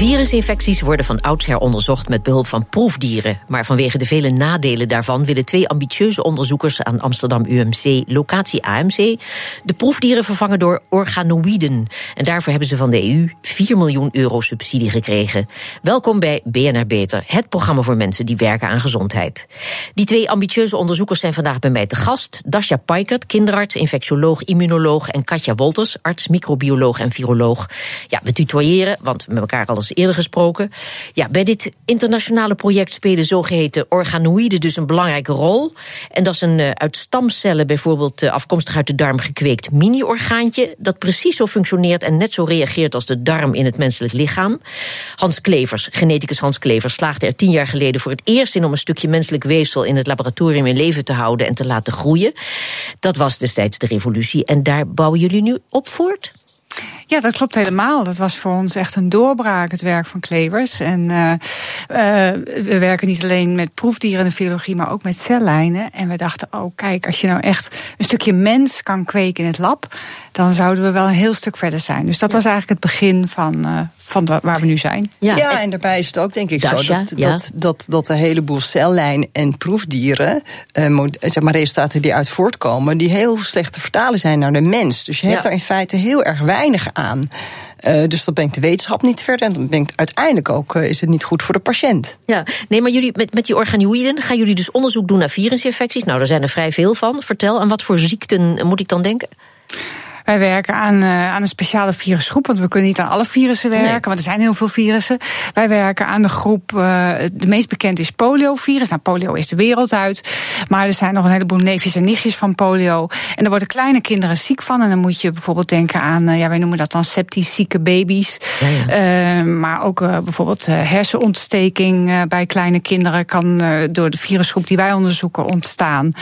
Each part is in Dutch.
Virusinfecties worden van oudsher onderzocht met behulp van proefdieren. Maar vanwege de vele nadelen daarvan willen twee ambitieuze onderzoekers aan Amsterdam UMC, locatie AMC, de proefdieren vervangen door organoïden. En daarvoor hebben ze van de EU 4 miljoen euro subsidie gekregen. Welkom bij BNR Beter, het programma voor mensen die werken aan gezondheid. Die twee ambitieuze onderzoekers zijn vandaag bij mij te gast. Dasja Paikert, kinderarts, infectioloog, immunoloog en Katja Wolters, arts, microbioloog en viroloog. Ja, we tutoyeren, want we elkaar al eerder gesproken. Ja, bij dit internationale project spelen zogeheten organoïden dus een belangrijke rol. En dat is een uh, uit stamcellen, bijvoorbeeld uh, afkomstig uit de darm gekweekt mini-orgaantje. Dat precies zo functioneert en net zo reageert als de darm in het menselijk lichaam. Hans Klevers, geneticus Hans Klevers, slaagde er tien jaar geleden voor het eerst in om een stukje menselijk weefsel in het laboratorium in leven te houden en te laten groeien. Dat was destijds de revolutie en daar bouwen jullie nu op voort? Ja, dat klopt helemaal. Dat was voor ons echt een doorbraak, het werk van Klevers. En uh, uh, we werken niet alleen met proefdieren in de biologie, maar ook met cellijnen. En we dachten, oh kijk, als je nou echt een stukje mens kan kweken in het lab, dan zouden we wel een heel stuk verder zijn. Dus dat was eigenlijk het begin van, uh, van waar we nu zijn. Ja, ja en daarbij is het ook denk ik Dasha, zo dat, ja. dat, dat, dat een heleboel cellijn en proefdieren, uh, zeg maar resultaten die uit voortkomen, die heel slecht te vertalen zijn naar de mens. Dus je hebt ja. daar in feite heel erg weinig aan. Uh, dus dat brengt de wetenschap niet verder. En dat brengt uiteindelijk ook uh, is het niet goed voor de patiënt. Ja, nee, maar jullie met, met die organoïden gaan jullie dus onderzoek doen naar virusinfecties. Nou, daar zijn er vrij veel van. Vertel, aan wat voor ziekten moet ik dan denken? Wij werken aan, uh, aan een speciale virusgroep, want we kunnen niet aan alle virussen werken, nee. want er zijn heel veel virussen. Wij werken aan de groep, uh, de meest bekend is poliovirus. Nou, polio is de wereld uit, maar er zijn nog een heleboel neefjes en nichtjes van polio. En daar worden kleine kinderen ziek van. En dan moet je bijvoorbeeld denken aan, uh, ja, wij noemen dat dan septisch zieke baby's. Ja, ja. maar ook bijvoorbeeld hersenontsteking bij kleine kinderen kan door de virusgroep die wij onderzoeken ontstaan.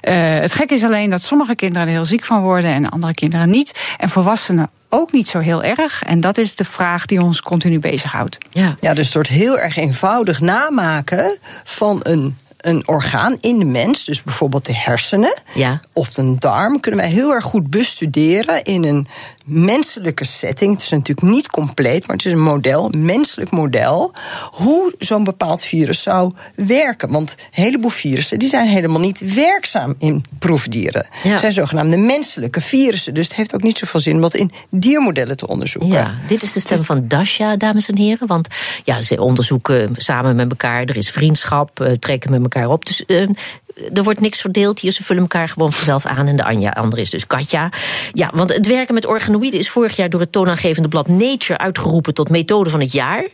het gekke is alleen dat sommige kinderen er heel ziek van worden en andere kinderen niet. En volwassenen ook niet zo heel erg. En dat is de vraag die ons continu bezighoudt. Ja, ja dus door het heel erg eenvoudig namaken van een een orgaan in de mens, dus bijvoorbeeld de hersenen ja. of een darm, kunnen wij heel erg goed bestuderen in een menselijke setting. Het is natuurlijk niet compleet, maar het is een model, een menselijk model, hoe zo'n bepaald virus zou werken. Want een heleboel virussen die zijn helemaal niet werkzaam in proefdieren. Ja. Het zijn zogenaamde menselijke virussen. Dus het heeft ook niet zoveel zin om wat in diermodellen te onderzoeken. Ja, dit is de stem van Dasha, dames en heren. Want ja, ze onderzoeken samen met elkaar. Er is vriendschap, uh, trekken met elkaar op. Dus uh, er wordt niks verdeeld hier. Ze vullen elkaar gewoon vanzelf aan. En de Anja, andere is dus Katja. Ja, want het werken met organoïden is vorig jaar door het toonaangevende blad Nature uitgeroepen tot methode van het jaar.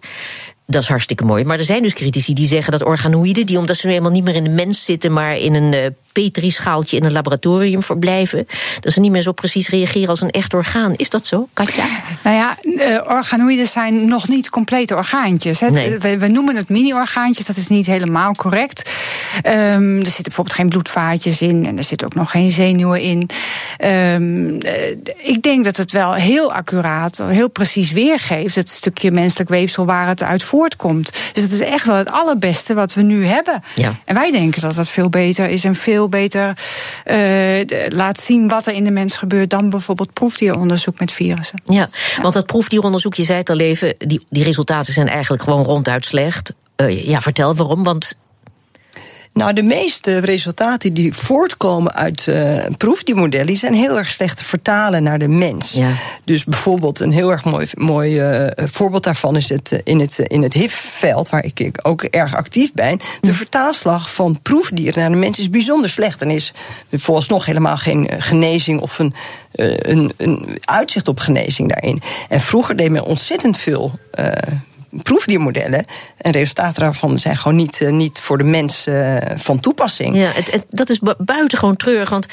Dat is hartstikke mooi. Maar er zijn dus critici die zeggen dat organoïden, die omdat ze nu eenmaal niet meer in de mens zitten, maar in een uh, petrischaaltje in een laboratorium verblijven, dat ze niet meer zo precies reageren als een echt orgaan. Is dat zo, Katja? Nou ja, uh, organoïden zijn nog niet complete orgaantjes. Nee. We, we, noemen het mini-orgaantjes, dat is niet helemaal correct. Um, er zitten bijvoorbeeld geen bloedvaatjes in en er zitten ook nog geen zenuwen in. Um, uh, ik denk dat het wel heel accuraat, heel precies weergeeft, het stukje menselijk weefsel waar het uit voortkomt. Dus het is echt wel het allerbeste wat we nu hebben. Ja. En wij denken dat dat veel beter is en veel beter uh, laat zien wat er in de mens gebeurt dan bijvoorbeeld proefdieronderzoek met virussen. Ja, want dat proefdieronderzoek, je zei het al even, die, die resultaten zijn eigenlijk gewoon ronduit slecht. Uh, ja, vertel waarom, want nou, de meeste resultaten die voortkomen uit uh, proefdiemodellen zijn heel erg slecht te vertalen naar de mens. Ja. Dus bijvoorbeeld een heel erg mooi, mooi uh, voorbeeld daarvan is het in het, in het HIV-veld, waar ik ook erg actief ben. De hm. vertaalslag van proefdieren naar de mens is bijzonder slecht. En is volgens nog helemaal geen genezing of een, een, een uitzicht op genezing daarin. En vroeger deed men ontzettend veel proefdiermodellen. En resultaten daarvan zijn gewoon niet, uh, niet voor de mens uh, van toepassing. Ja, het, het, dat is buitengewoon treurig. Want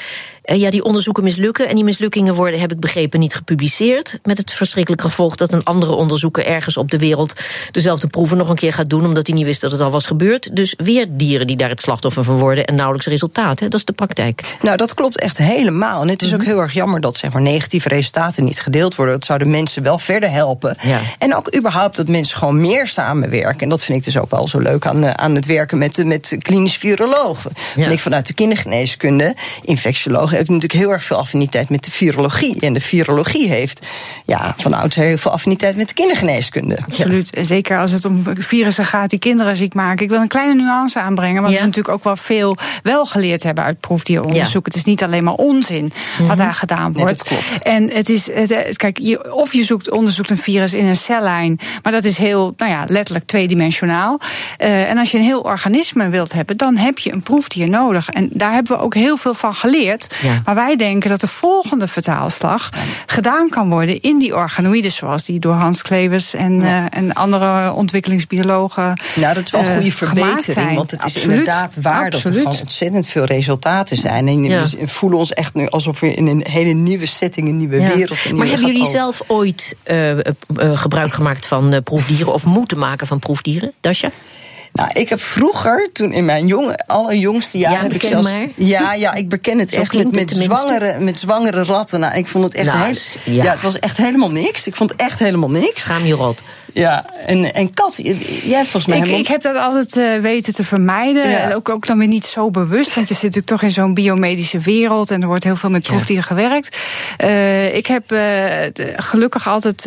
uh, ja, die onderzoeken mislukken. En die mislukkingen worden, heb ik begrepen, niet gepubliceerd. Met het verschrikkelijke gevolg dat een andere onderzoeker ergens op de wereld dezelfde proeven nog een keer gaat doen. Omdat hij niet wist dat het al was gebeurd. Dus weer dieren die daar het slachtoffer van worden en nauwelijks resultaat. Hè? Dat is de praktijk. Nou, dat klopt echt helemaal. En het is mm -hmm. ook heel erg jammer dat zeg maar, negatieve resultaten niet gedeeld worden. Dat zou de mensen wel verder helpen. Ja. En ook überhaupt dat mensen gewoon meer samenwerken. En dat vind ik dus ook wel zo leuk aan, aan het werken met, met klinisch virologen. Ja. En ik vanuit de kindergeneeskunde, infectiologen, heb natuurlijk heel erg veel affiniteit met de virologie. En de virologie heeft ja, van oudsher heel veel affiniteit met de kindergeneeskunde. Absoluut. En zeker als het om virussen gaat die kinderen ziek maken. Ik wil een kleine nuance aanbrengen, want we natuurlijk ook wel veel wel geleerd hebben uit proefdieronderzoek. Het is niet alleen maar onzin wat mhm. daar gedaan wordt. dat klopt. En het is, kijk, je, of je zoekt, onderzoekt een virus in een cellijn, maar dat is heel, nou ja, letterlijk tweedimensionaal. Uh, en als je een heel organisme wilt hebben, dan heb je een proefdier nodig. En daar hebben we ook heel veel van geleerd. Maar wij denken dat de volgende vertaalslag gedaan kan worden in die organoïden, zoals die door Hans Klevers en, uh, en andere ontwikkelingsbiologen. Nou, dat is wel een goede uh, verbetering, want het is inderdaad waar dat er gewoon ontzettend veel resultaten zijn. En we voelen ons echt nu alsof we in een hele nieuwe setting, een nieuwe wereld. Een maar hebben jullie zelf ooit uh, gebruik gemaakt van proefdieren of moeten maken van proefdieren, Dasja? Nou, ik heb vroeger, toen in mijn jonge, allerjongste jaren. Ja, heb ik zelfs, maar. Ja, ja, ik beken het echt met, met, zwangere, met zwangere ratten. Nou, ik vond het echt. Nou, heel, ja. het was echt helemaal niks. Ik vond het echt helemaal niks. Schaam je rot. Ja, en, en Kat, jij hebt volgens mij. Ik, ik heb dat altijd uh, weten te vermijden. Ja. Ook, ook dan weer niet zo bewust, want je zit natuurlijk toch in zo'n biomedische wereld en er wordt heel veel met proefdieren ja. gewerkt. Uh, ik heb uh, gelukkig altijd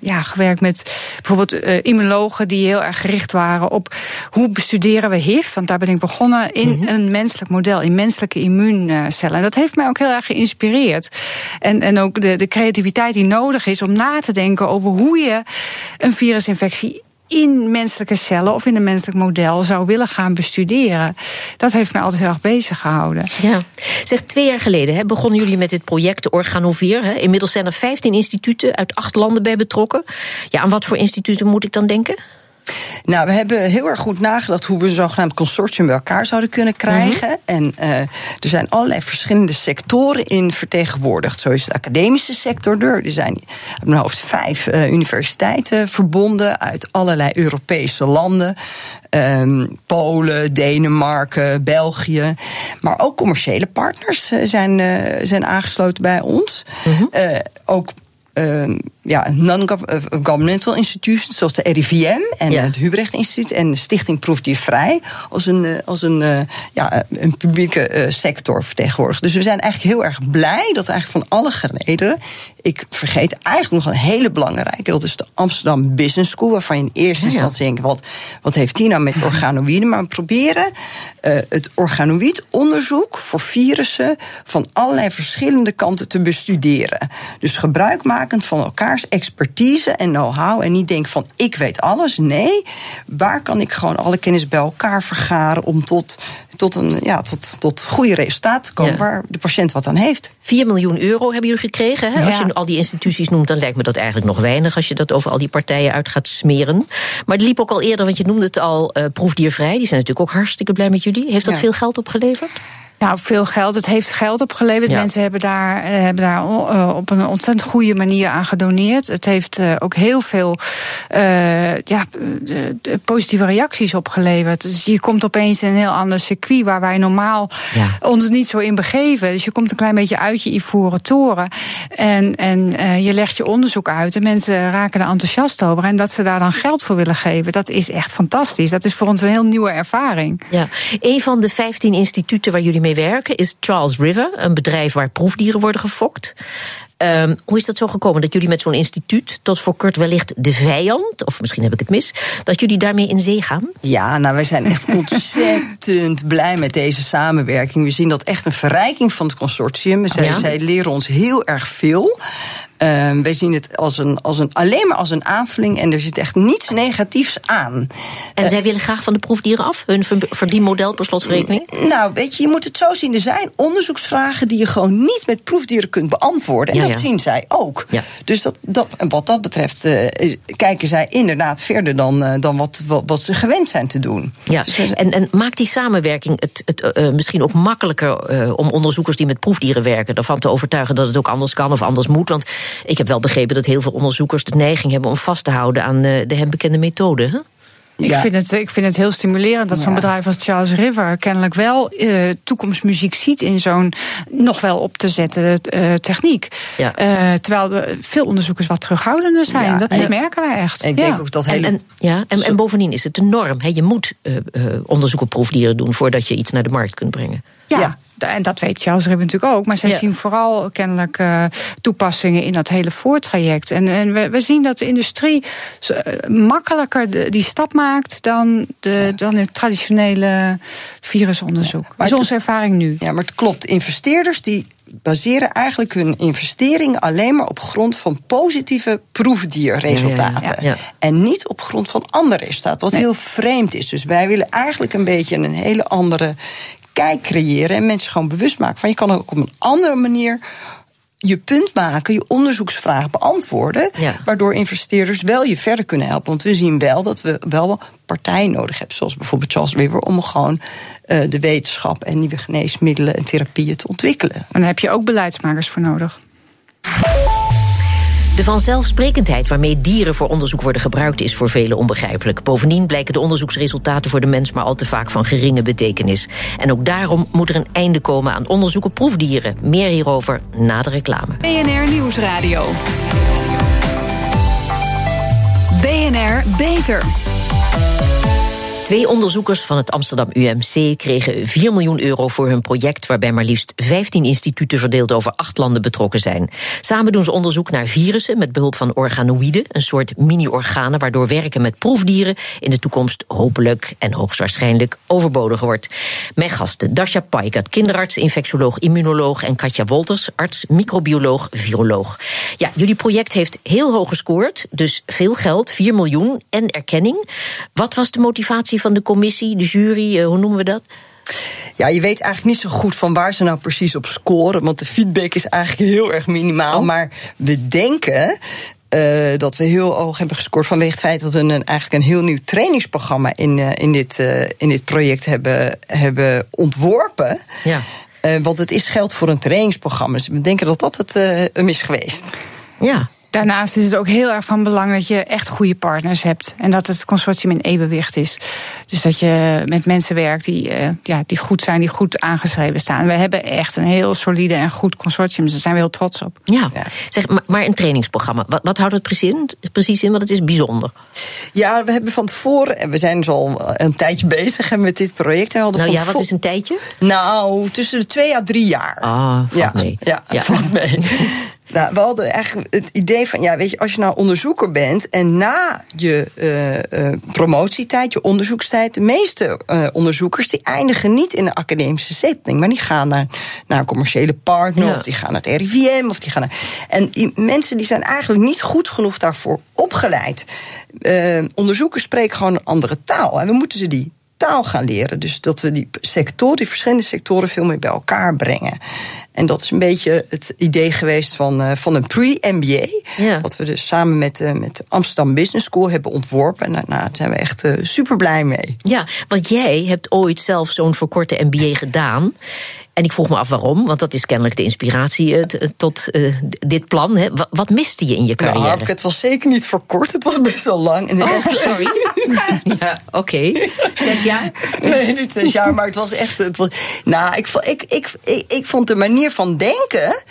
ja, gewerkt met bijvoorbeeld immunologen die heel erg gericht waren op hoe bestuderen we HIV, want daar ben ik begonnen, in mm -hmm. een menselijk model, in menselijke immuuncellen. En dat heeft mij ook heel erg geïnspireerd. En, en ook de, de creativiteit die nodig is om na te denken over hoe je een virusinfectie in menselijke cellen of in een menselijk model zou willen gaan bestuderen. Dat heeft mij altijd heel erg bezig gehouden. Ja. Zeg, twee jaar geleden hè, begonnen jullie met dit project Organovier. Hè. Inmiddels zijn er 15 instituten uit acht landen bij betrokken. Ja, aan wat voor instituten moet ik dan denken? Nou, we hebben heel erg goed nagedacht hoe we een zogenaamd consortium bij elkaar zouden kunnen krijgen. Mm -hmm. En uh, er zijn allerlei verschillende sectoren in vertegenwoordigd. Zo is de academische sector er. Er zijn op mijn hoofd vijf uh, universiteiten verbonden uit allerlei Europese landen. Um, Polen, Denemarken, België. Maar ook commerciële partners zijn, uh, zijn aangesloten bij ons. Mm -hmm. ook uh, ja, non-governmental institutions, zoals de RIVM en ja. het Hubrecht Instituut en de Stichting Proefdiervrij, als een, als een, uh, ja, een publieke uh, sector vertegenwoordigd. Dus we zijn eigenlijk heel erg blij dat eigenlijk van alle gelederen. Ik vergeet eigenlijk nog een hele belangrijke, dat is de Amsterdam Business School, waarvan je in eerste ja, instantie denkt: wat, wat heeft die nou met organoïden? Maar we proberen het organoïd onderzoek voor virussen van allerlei verschillende kanten te bestuderen. Dus gebruik maken van elkaars expertise en know-how. En niet denken van ik weet alles. Nee, waar kan ik gewoon alle kennis bij elkaar vergaren om tot, tot, een, ja, tot, tot goede resultaten te komen ja. waar de patiënt wat aan heeft. 4 miljoen euro hebben jullie gekregen. Hè? Ja. Als je al die instituties noemt, dan lijkt me dat eigenlijk nog weinig als je dat over al die partijen uit gaat smeren. Maar het liep ook al eerder, want je noemde het al uh, proefdiervrij. Die zijn natuurlijk ook hartstikke blij met jullie. Heeft dat ja. veel geld opgeleverd? Nou, veel geld. Het heeft geld opgeleverd. Ja. Mensen hebben daar, hebben daar uh, op een ontzettend goede manier aan gedoneerd. Het heeft uh, ook heel veel uh, ja, positieve reacties opgeleverd. Dus je komt opeens in een heel ander circuit waar wij normaal ja. ons niet zo in begeven. Dus je komt een klein beetje uit je ivoren toren. En, en je legt je onderzoek uit. En mensen raken er enthousiast over. En dat ze daar dan geld voor willen geven, dat is echt fantastisch. Dat is voor ons een heel nieuwe ervaring. Ja, een van de 15 instituten waar jullie is Charles River, een bedrijf waar proefdieren worden gefokt. Um, hoe is dat zo gekomen dat jullie met zo'n instituut, tot voor kort wellicht de vijand, of misschien heb ik het mis, dat jullie daarmee in zee gaan? Ja, nou, wij zijn echt ontzettend blij met deze samenwerking. We zien dat echt een verrijking van het consortium. Zij, ja. zij leren ons heel erg veel. Um, wij zien het als een, als een, alleen maar als een aanvulling en er zit echt niets negatiefs aan. En uh, zij willen graag van de proefdieren af, hun verdienmodel per slotverrekening? Nou, weet je, je moet het zo zien. Er zijn onderzoeksvragen die je gewoon niet met proefdieren kunt beantwoorden. Ja, dat ja. zien zij ook. Ja. Dus dat, dat, en wat dat betreft uh, kijken zij inderdaad verder dan, uh, dan wat, wat, wat, ze gewend zijn te doen. Ja. Dus en, en maakt die samenwerking het, het misschien ook makkelijker om onderzoekers die met proefdieren werken ervan te overtuigen dat het ook anders kan of anders moet? Want ik heb wel begrepen dat heel veel onderzoekers de neiging hebben om vast te houden aan de hem bekende methode. Hè? Ik, vind het, ik vind het heel stimulerend dat zo'n bedrijf als Charles River kennelijk wel uh, toekomstmuziek ziet in zo'n nog wel op te zetten uh, techniek. Ja. Uh, terwijl er veel onderzoekers wat terughoudender zijn. dat merken wij echt. En ik denk ook dat hele... En, en ja, en, en, bovendien is het de norm. He, je moet onderzoek op proefdieren doen voordat je iets naar de markt kunt brengen. ja en dat weet Charles Ribbon natuurlijk ook. Maar zij zien vooral kennelijk uh, toepassingen in dat hele voortraject. En, en we, we, zien dat de industrie eh, makkelijker die stap maakt dan, de, dan het traditionele virusonderzoek. Ja, dat is onze ervaring nu. Ja, maar het klopt. Investeerders die baseren eigenlijk hun investering alleen maar op grond van positieve proefdierresultaten. en niet op grond van andere resultaten, wat heel vreemd is. Dus wij willen eigenlijk een beetje een hele andere kijk creëren en mensen gewoon bewust maken van je kan ook op een andere manier je punt maken, je onderzoeksvraag beantwoorden. Waardoor investeerders wel je verder kunnen helpen. Want we zien wel dat we wel partijen nodig hebben, zoals bijvoorbeeld Charles River, om gewoon uh, de wetenschap en nieuwe geneesmiddelen en therapieën te ontwikkelen. En daar heb je ook beleidsmakers voor nodig. De vanzelfsprekendheid waarmee dieren voor onderzoek worden gebruikt is voor velen onbegrijpelijk. Bovendien blijken de onderzoeksresultaten voor de mens maar al te vaak van geringe betekenis. En ook daarom moet er een einde komen aan onderzoek op proefdieren. Meer hierover na de reclame. BNR Nieuwsradio. BNR Beter. Twee onderzoekers van het Amsterdam UMC kregen 4 miljoen euro voor hun project, waarbij maar liefst 15 instituten verdeeld over acht landen betrokken zijn. Samen doen ze onderzoek naar virussen met behulp van organoïden, een soort mini-organen waardoor werken met proefdieren in de toekomst hopelijk en hoogstwaarschijnlijk overbodig wordt. Mijn gasten Dasha Paikat, kinderarts, infectioloog, immunoloog en Katja Wolters, arts, microbioloog, viroloog. Ja, jullie project heeft heel hoog gescoord, dus veel geld, 4 miljoen en erkenning. Wat was de motivatie? Van de commissie, de jury, eh, hoe noemen we dat? Ja, je weet eigenlijk niet zo goed van waar ze nou precies op scoren. Want de feedback is eigenlijk heel erg minimaal. Oh. Maar we denken uh, dat we heel hoog hebben gescoord vanwege het feit dat we een, eigenlijk een heel nieuw trainingsprogramma in, uh, in, dit, uh, in dit project hebben, hebben ontworpen. Ja. want het is geld voor een trainingsprogramma. Dus we denken dat dat het hem is geweest. Ja, Daarnaast is het ook heel erg van belang dat je echt goede partners hebt. En dat het consortium in evenwicht is. Dus dat je met mensen werkt die, uh, ja, die goed zijn, die goed aangeschreven staan. We hebben echt een heel solide en goed consortium. Dus daar zijn we heel trots op. Ja, Zeg, maar een trainingsprogramma. Wat, wat houdt het precies in? precies in? Want het is bijzonder. Ja, we hebben van tevoren, en we zijn dus al een tijdje bezig met dit project. We nou ja, wat is een tijdje? Nou, tussen de twee à drie jaar. Ah, ja, mee. Ja, ja. valt mee. Nou, we hadden eigenlijk het idee van, ja, weet je, als je nou onderzoeker bent en na je uh, uh, promotietijd, je onderzoekstijd, de meeste uh, onderzoekers die eindigen niet in een academische setting, maar die gaan naar, naar een commerciële partner, of die gaan naar het RIVM, of die gaan naar. En die mensen die zijn eigenlijk niet goed genoeg daarvoor opgeleid. onderzoekers spreken gewoon een andere taal en we moeten ze die taal gaan leren. Dus dat we die sectoren, die verschillende sectoren, veel meer bij elkaar brengen. En dat is een beetje het idee geweest van, uh, van een pre-MBA. Ja. Wat we dus samen met, uh, met Amsterdam Business School hebben ontworpen. En nou, daar zijn we echt uh, super blij mee. Ja, want jij hebt ooit zelf zo'n verkorte MBA gedaan. En ik vroeg me af waarom, want dat is kennelijk de inspiratie uh, tot uh, dit plan. Hè. Wat, miste je in je nou, carrière? Nou, het was zeker niet voor kort, het was best wel lang. En oh, sorry. ja, oké. Okay. Zes jaar? Nee, niet zes jaar, maar het was echt. Het was, nou, ik, ik, ik, ik, ik vond de manier van denken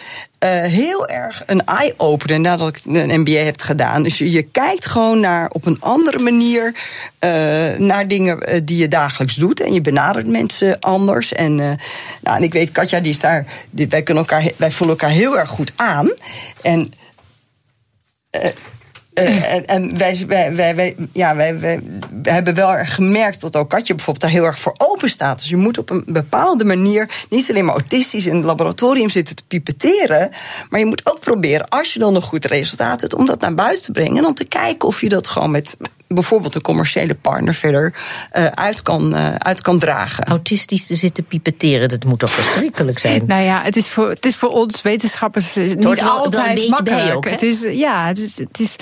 uh, heel erg een eye-opener nadat ik een MBA heb gedaan. Dus je, kijkt gewoon naar op een andere manier uh, naar dingen uh, die je dagelijks doet. En je benadert mensen anders. En, nou, en ik weet, Katja, die is daar. Wij, kunnen elkaar, wij voelen elkaar heel erg goed aan. En. Wij, wij, wij, ja, wij, wij, hebben wel gemerkt dat ook Katje bijvoorbeeld daar heel erg voor open staat. Dus je moet op een bepaalde manier niet alleen maar autistisch in het laboratorium zitten te Maar je moet ook proberen, als je dan een goed resultaat hebt, om dat naar buiten te brengen. En dan te kijken of je dat gewoon met bijvoorbeeld een commerciële partner verder uh, uit, kan, uh, uit kan dragen. Autistisch te zitten pipeteren, dat moet toch verschrikkelijk zijn? Nou ja, het is voor, het is voor ons wetenschappers niet altijd makkelijk. Ook, het is, ja, het is, het is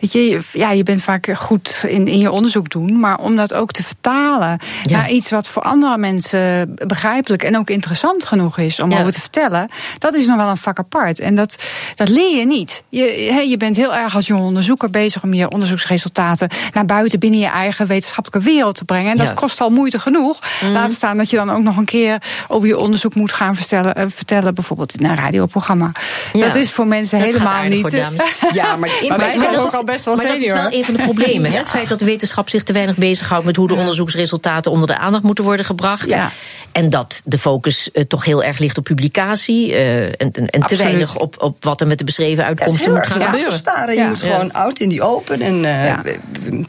weet je, ja, je bent vaak goed in, in je onderzoek doen, maar om dat ook te vertalen naar iets wat voor andere mensen begrijpelijk en ook interessant genoeg is om over te vertellen, dat is nog wel een vak apart. En dat, dat leer je niet. Je, je bent heel erg als jonge onderzoeker bezig om je onderzoeksresultaten naar buiten binnen je eigen wetenschappelijke wereld te brengen. En dat kost al moeite genoeg. Mhm. Laat staan dat je dan ook nog een keer over je onderzoek moet gaan vertellen, uh, vertellen bijvoorbeeld in een radioprogramma. Dat is voor mensen helemaal niet. ja, maar, in, maar, dat, ook al best wel maar dat is wel een van de problemen. Het feit dat de wetenschap zich te weinig bezighoudt met hoe de onderzoeksresultaten onder de aandacht moeten worden gebracht. En dat de focus uh, toch heel erg ligt op publicatie. Uh, en, en te weinig op, op wat er met de beschreven uitkomsten moet gaan gebeuren. Staren. Je moet gewoon out in die open. En uh,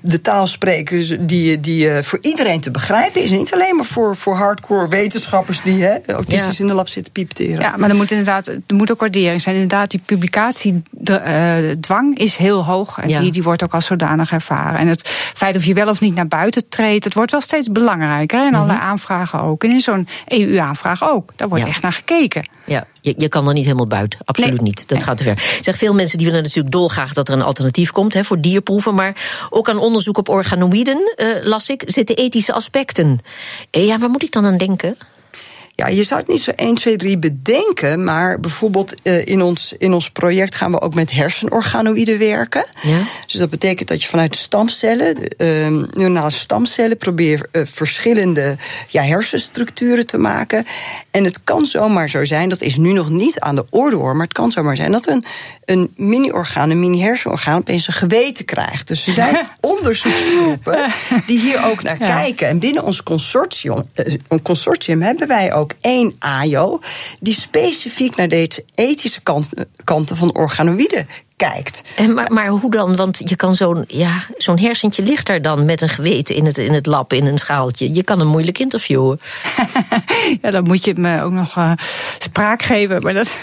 de taal spreken die, die voor iedereen te begrijpen is. niet alleen maar voor, voor hardcore wetenschappers die hè, autistisch in de lab zitten piepteren. Ja, maar er moet inderdaad er moet ook waardering zijn. Inderdaad, die publicatiedwang is heel hoog. En die, die wordt ook als zodanig ervaren. En het feit of je wel of niet naar buiten treedt, het wordt wel steeds belangrijker. En allerlei mhm. aanvragen ook. En in zo'n EU-aanvraag ook. Daar wordt echt naar gekeken. Ja, je, je kan er niet helemaal buiten. Absoluut niet. Dat gaat te ver. Zeg, veel mensen die willen natuurlijk dolgraag dat er een alternatief komt hè, voor dierproeven. Maar ook aan onderzoek op organoïden, uh, las ik, zitten ethische aspecten. Uh, ja, waar moet ik dan aan denken? Ja, je zou het niet zo 1, 2, 3 bedenken, maar bijvoorbeeld uh, in, ons, in ons project gaan we ook met hersenorganoïden werken. Ja. Dus dat betekent dat je vanuit stamcellen, uh, neuronale stamcellen, probeert uh, verschillende ja, hersenstructuren te maken. En het kan zomaar zo zijn, dat is nu nog niet aan de orde hoor, maar het kan zomaar zijn dat een, een mini-orgaan, een mini-hersenorgaan, opeens een geweten krijgt. Dus er zijn onderzoeksgroepen die hier ook naar ja. kijken. En binnen ons consortium, een consortium hebben wij ook ook één AJO die specifiek naar deze ethische kant, kanten van organoïden kijkt. En maar, maar hoe dan? Want je kan zo'n ja, zo'n hersentje ligt daar dan met een geweten in het, in het lab, in een schaaltje. Je kan hem moeilijk interviewen. ja, dan moet je me ook nog uh, spraak geven. Maar dat,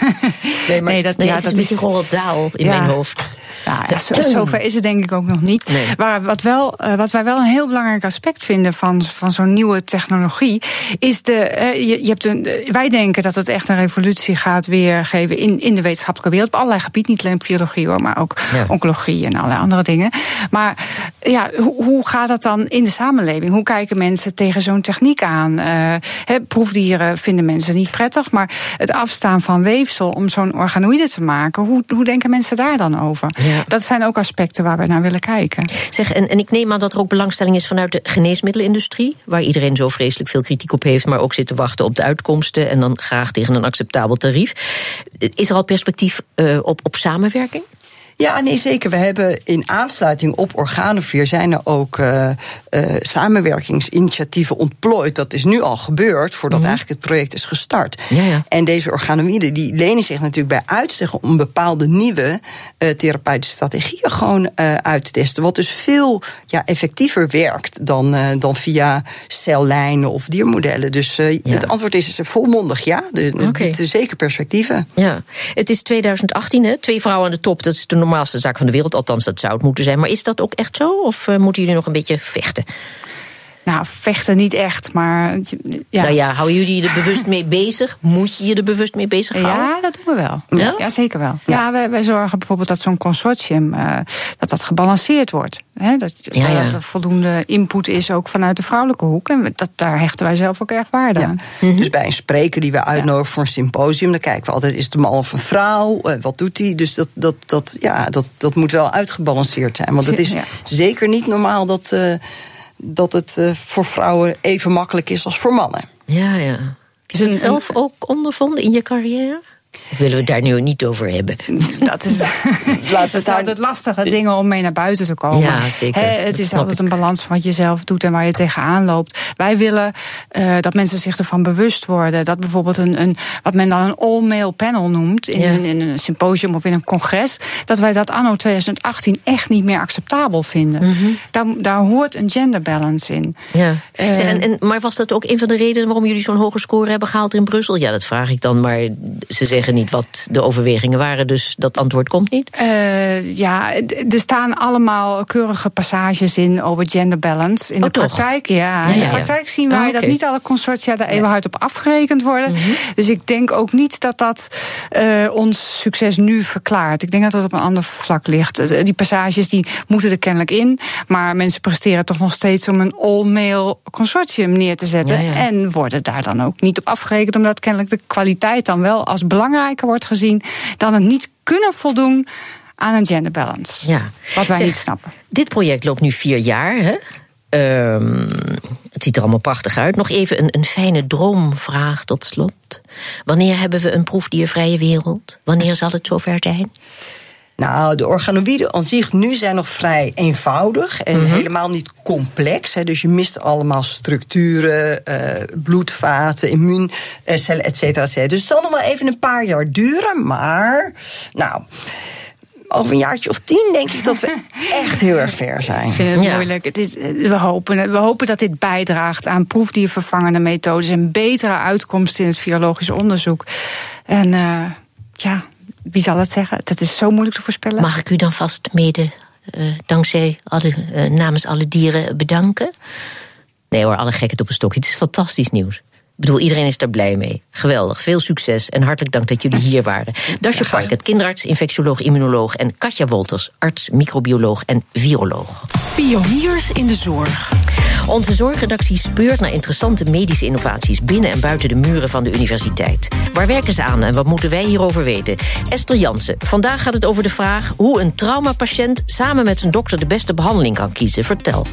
nee, maar, nee, dat, nee, ja, dat is misschien gewoon wat daal in ja. mijn hoofd. Ja, ja, zo, zover is het denk ik ook nog niet. Maar wat, wel, uh, wat wij wel een heel belangrijk aspect vinden van, van zo'n nieuwe technologie, is de. Uh, je, je, hebt een, wij denken dat het echt een revolutie gaat weergeven in, in de wetenschappelijke wereld. Op allerlei gebieden, niet alleen biologie hoor, maar ook ja. oncologie en allerlei andere dingen. Maar ja, hoe, hoe gaat dat dan in de samenleving? Hoe kijken mensen tegen zo'n techniek aan? Uh, he, proefdieren vinden mensen niet prettig, maar het afstaan van weefsel om zo'n organoïde te maken, hoe, hoe denken mensen daar dan over? Ja. Dat zijn ook aspecten waar we naar willen kijken. Zeg, en, en ik neem aan dat er ook belangstelling is vanuit de geneesmiddelenindustrie, waar iedereen zo vreselijk veel kritiek op heeft, maar ook zit te wachten op de uitkomsten en dan graag tegen een acceptabel tarief. Is er al perspectief uh, op, op samenwerking? Ja, nee, zeker. We hebben in aansluiting op Organovier zijn er ook uh, uh, samenwerkingsinitiatieven ontplooid. Dat is nu al gebeurd, voordat mm. eigenlijk het project is gestart. Ja, ja. En deze organoïden die lenen zich natuurlijk bij uitstek om bepaalde nieuwe uh, therapeutische strategieën gewoon uit te testen. Wat dus veel ja, effectiever werkt dan, dan via cellijnen of diermodellen. Dus ja. het antwoord is volmondig ja. Dus okay. zeker perspectieven. Ja, het is 2018, hè? twee vrouwen aan de top. Dat is de normaalste zaak van de wereld. Althans, dat zou het moeten zijn. Maar is dat ook echt zo? Of uh, moeten jullie nog een beetje vechten? Nou, vechten niet echt, maar. Ja. Nou ja, houden jullie je er bewust mee bezig? Moet je je er bewust mee bezig houden? Ja, dat doen we wel. Ja, ja zeker wel. Ja, ja wij, wij, zorgen bijvoorbeeld dat zo'n consortium uh, dat dat gebalanceerd wordt. He, dat, ja, dat er voldoende input is ook vanuit de vrouwelijke hoek. En dat, daar hechten wij zelf ook erg waarde aan. Mm Dus bij een spreker die we uitnodigen voor een symposium, dan kijken we altijd: is het een man of een vrouw? Uh, wat doet hij? Dus dat, dat, dat, ja, dat, dat moet wel uitgebalanceerd zijn. Want het is zeker niet normaal dat. Uh, dat het uh, voor vrouwen even makkelijk is als voor mannen. Ja, ja. Is het zelf ook ondervonden in je carrière? Of willen we het daar nu niet over hebben? Dat is, Laten we het altijd lastige dingen om mee naar buiten te komen. Ja, zeker. He, het is altijd een balans van wat je zelf doet en waar je tegenaan loopt. Wij willen uh, dat mensen zich ervan bewust worden. Dat bijvoorbeeld een, een wat men dan een all-male panel noemt... In, ja. in, in, een symposium of in een congres... dat wij dat anno 2018 echt niet meer acceptabel vinden. Mm -hmm. daar, daar hoort een gender balance in. Ja. Uh, zeg, en, en, maar was dat ook een van de redenen... waarom jullie zo'n hoge score hebben gehaald in Brussel? Ja, dat vraag ik dan, maar ze zeggen zeggen niet wat de overwegingen waren, dus dat antwoord komt niet? Uh, ja, er staan allemaal keurige passages in over gender balance. In oh, de praktijk, ja. In de praktijk zien wij oh, okay. dat niet alle consortia daar even hard op afgerekend worden. Mm -hmm. Dus ik denk ook niet dat dat uh, ons succes nu verklaart. Ik denk dat dat op een ander vlak ligt. Die passages die moeten er kennelijk in, maar mensen presteren toch nog steeds om een all-male consortium neer te zetten. En worden daar dan ook niet op afgerekend, omdat kennelijk de kwaliteit dan wel als belangrijker wordt gezien dan het niet kunnen voldoen aan een gender balance. Ja. Wat wij zeg, niet snappen. Dit project loopt nu vier jaar. Hè? Um, het ziet er allemaal prachtig uit. Nog even een, een fijne droomvraag tot slot. Wanneer hebben we een proefdiervrije wereld? Wanneer zal het zover zijn? Nou, de organoïden aan zich nu zijn nog vrij eenvoudig en mm -hmm. helemaal niet complex. Hè. Dus je mist allemaal structuren, uh, bloedvaten, immuuncellen, et cetera, et cetera. Dus het zal nog wel even een paar jaar duren, maar nou over een jaartje of tien denk ik dat we echt heel erg ver zijn. Ik vind het ja. moeilijk. Het is, we, hopen, we hopen dat dit bijdraagt aan proefdiervervangende methodes en betere uitkomsten in het virologisch onderzoek. En uh, ja, wie zal het zeggen? Dat is zo moeilijk te voorspellen. Mag ik u dan vast mede, uh, dankzij alle, uh, namens alle dieren, bedanken? Nee hoor, alle gekheid op een stokje. Het is fantastisch nieuws. Ik bedoel, iedereen is daar blij mee. Geweldig, veel succes en hartelijk dank dat jullie hier waren. Dasje Park, het kinderarts, infectioloog, immunoloog... en Katja Wolters, arts, microbioloog en viroloog. Pioniers in de zorg. Onze zorgredactie speurt naar interessante medische innovaties... binnen en buiten de muren van de universiteit. Waar werken ze aan en wat moeten wij hierover weten? Esther Jansen, vandaag gaat het over de vraag... hoe een traumapatiënt samen met zijn dokter de beste behandeling kan kiezen. Vertel.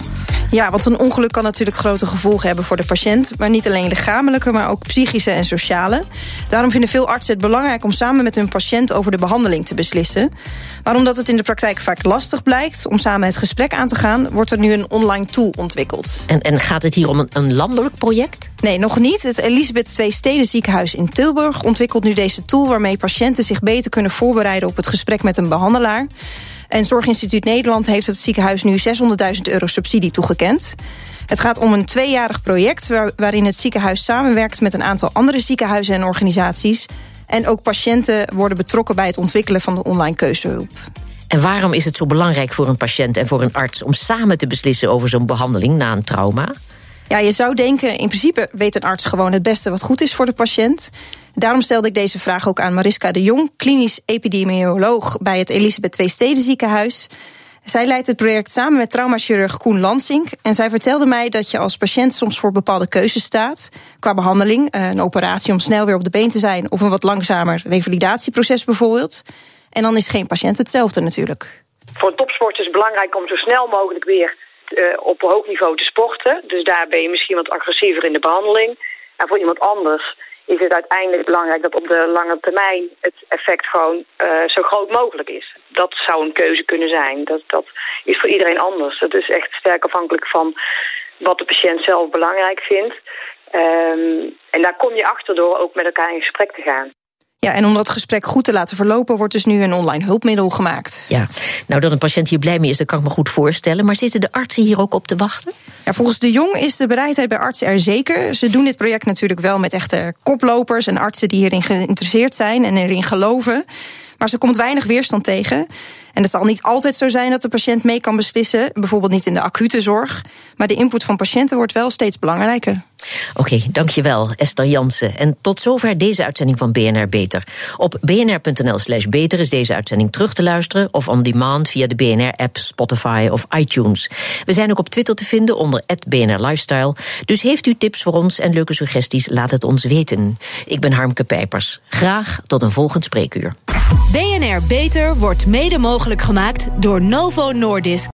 Ja, want een ongeluk kan natuurlijk grote gevolgen hebben voor de patiënt... maar niet alleen lichamelijke, maar ook psychische en sociale. Daarom vinden veel artsen het belangrijk om samen met hun patiënt... over de behandeling te beslissen. Maar omdat het in de praktijk vaak lastig blijkt... om samen het gesprek aan te gaan... wordt er nu een online tool ontwikkeld. En, en gaat het hier om een, een, landelijk project? Nee, nog niet. Het Elisabeth II Steden ziekenhuis in Tilburg ontwikkelt nu deze tool... waarmee patiënten zich beter kunnen voorbereiden op het gesprek met een behandelaar. En Zorginstituut Nederland heeft het ziekenhuis nu 600.000 euro subsidie toegekend. Het gaat om een tweejarig project waar, waarin het ziekenhuis samenwerkt... met een aantal andere ziekenhuizen en organisaties... En ook patiënten worden betrokken bij het ontwikkelen van de online keuzehulp. En waarom is het zo belangrijk voor een patiënt en voor een arts... om samen te beslissen over zo'n behandeling na een trauma? Ja, je zou denken, in principe weet een arts gewoon het beste wat goed is voor de patiënt. Daarom stelde ik deze vraag ook aan Mariska de Jong... klinisch epidemioloog bij het Elisabeth II Steden ziekenhuis... Zij leidt het project samen met traumachirurg Koen Lansing. En zij vertelde mij dat je als patiënt soms voor bepaalde keuzes staat. Qua behandeling, eh, een operatie om snel weer op de been te zijn... of een wat langzamer revalidatieproces bijvoorbeeld. En dan is geen patiënt hetzelfde natuurlijk. Voor topsport is het belangrijk om zo snel mogelijk weer uh, op hoog niveau te sporten. Dus daar ben je misschien wat agressiever in de behandeling. En voor iemand anders is het uiteindelijk belangrijk dat op de lange termijn het effect gewoon uh, zo groot mogelijk is. Dat zou een keuze kunnen zijn. Dat, dat is voor iedereen anders. Dat is echt sterk afhankelijk van wat de patiënt zelf belangrijk vindt. Um, en daar kom je achter door ook met elkaar in gesprek te gaan. Ja, en om dat gesprek goed te laten verlopen... wordt dus nu een online hulpmiddel gemaakt. Ja, nou dat een patiënt hier blij mee is, dat kan ik me goed voorstellen. Maar zitten de artsen hier ook op te wachten? Ja, volgens de Jong is de bereidheid bij artsen er zeker. Ze doen dit project natuurlijk wel met echte koplopers... en artsen die hierin geïnteresseerd zijn en erin geloven. Maar ze komt weinig weerstand tegen. En het zal niet altijd zo zijn dat de patiënt mee kan beslissen... bijvoorbeeld niet in de acute zorg. Maar de input van patiënten wordt wel steeds belangrijker. Oké, dankjewel Esther Jansen. En tot zover deze uitzending van BNR Beter. Op bnr.nl slash beter is deze uitzending terug te luisteren... of on demand via de BNR-app, Spotify of iTunes. We zijn ook op Twitter te vinden onder BNR Lifestyle. Dus heeft u tips voor ons en leuke suggesties, laat het ons weten. Ik ben Harmke Pijpers. Graag tot een volgend spreekuur. BNR Beter wordt mede mogelijk gemaakt door Novo Nordisk.